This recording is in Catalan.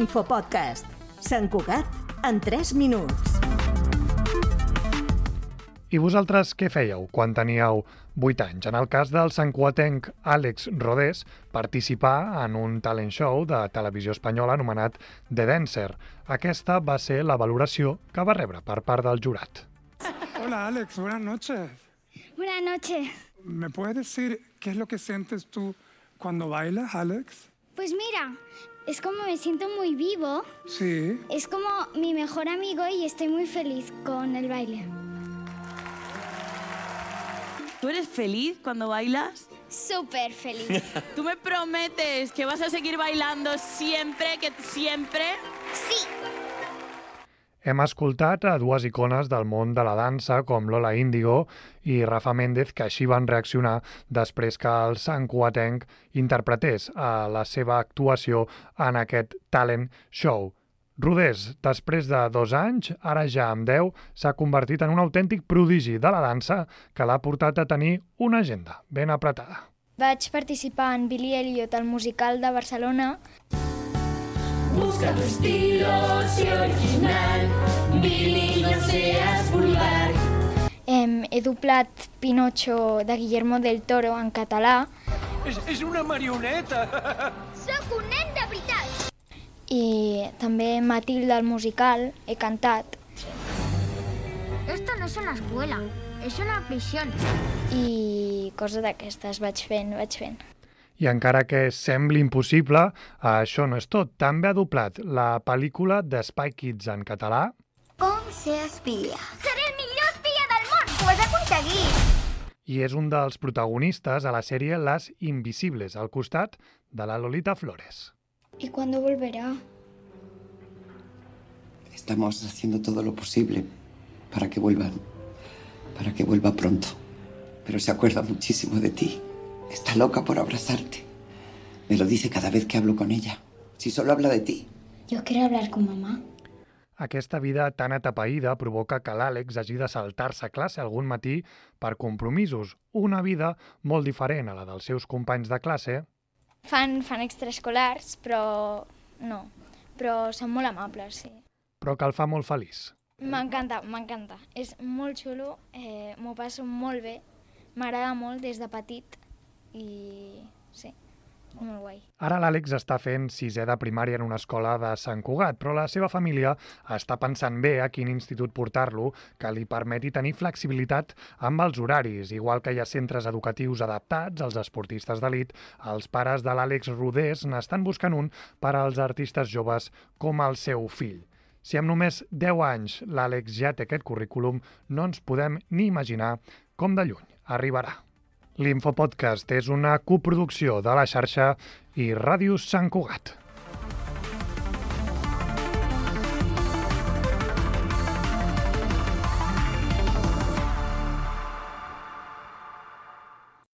L'infopodcast. Sant Cugat en 3 minuts. I vosaltres què fèieu quan teníeu 8 anys? En el cas del santcuatenc Àlex Rodés, participar en un talent show de televisió espanyola anomenat The Dancer. Aquesta va ser la valoració que va rebre per part del jurat. Hola Alex, buenas noches. Buenas noches. ¿Me puedes decir qué es lo que sientes tú cuando bailas, Alex? Pues mira, es como me siento muy vivo. Sí. Es como mi mejor amigo y estoy muy feliz con el baile. ¿Tú eres feliz cuando bailas? Súper feliz. ¿Tú me prometes que vas a seguir bailando siempre, que siempre? Sí. Hem escoltat a dues icones del món de la dansa com Lola Índigo i Rafa Méndez que així van reaccionar després que el Sant Cuatenc interpretés a la seva actuació en aquest talent show. Rodés, després de dos anys, ara ja amb 10, s'ha convertit en un autèntic prodigi de la dansa que l'ha portat a tenir una agenda ben apretada. Vaig participar en Billy Elliot al musical de Barcelona. Busca tu estilo, sé original. Billy, no seas vulgar. Em, he doblat Pinocho de Guillermo del Toro en català. És, és una marioneta! Soc un nen de veritat! I també Matilda al musical he cantat. Esto no es una escuela, es una prisión. I coses d'aquestes vaig fent, vaig fent. I encara que sembli impossible, això no és tot. També ha doblat la pel·lícula de Spy Kids en català Com ser espia? Seré el millor espia del món! Ho has aconseguit! i és un dels protagonistes a la sèrie Les Invisibles, al costat de la Lolita Flores. ¿Y cuándo volverá? Estamos haciendo todo lo posible para que vuelva, para que vuelva pronto. Pero se acuerda muchísimo de ti. Está loca por abrazarte. Me lo dice cada vez que hablo con ella. Si solo habla de ti. Yo quiero hablar con mamá. Aquesta vida tan atapeïda provoca que l'Àlex hagi de saltar-se a classe algun matí per compromisos, una vida molt diferent a la dels seus companys de classe, Fan, fan extraescolars, però no. Però són molt amables, sí. però que el fa molt feliç. M'encanta, m'encanta. És molt xulo, eh, m'ho passo molt bé, m'agrada molt des de petit i sí, molt guai. Ara l'Àlex està fent sisè de primària en una escola de Sant Cugat, però la seva família està pensant bé a quin institut portar-lo que li permeti tenir flexibilitat amb els horaris. Igual que hi ha centres educatius adaptats als esportistes d'elit, els pares de l'Àlex Rodés n'estan buscant un per als artistes joves com el seu fill. Si amb només 10 anys l'Àlex ja té aquest currículum, no ens podem ni imaginar com de lluny arribarà. L'Infopodcast és una coproducció de la xarxa i Ràdio Sant Cugat.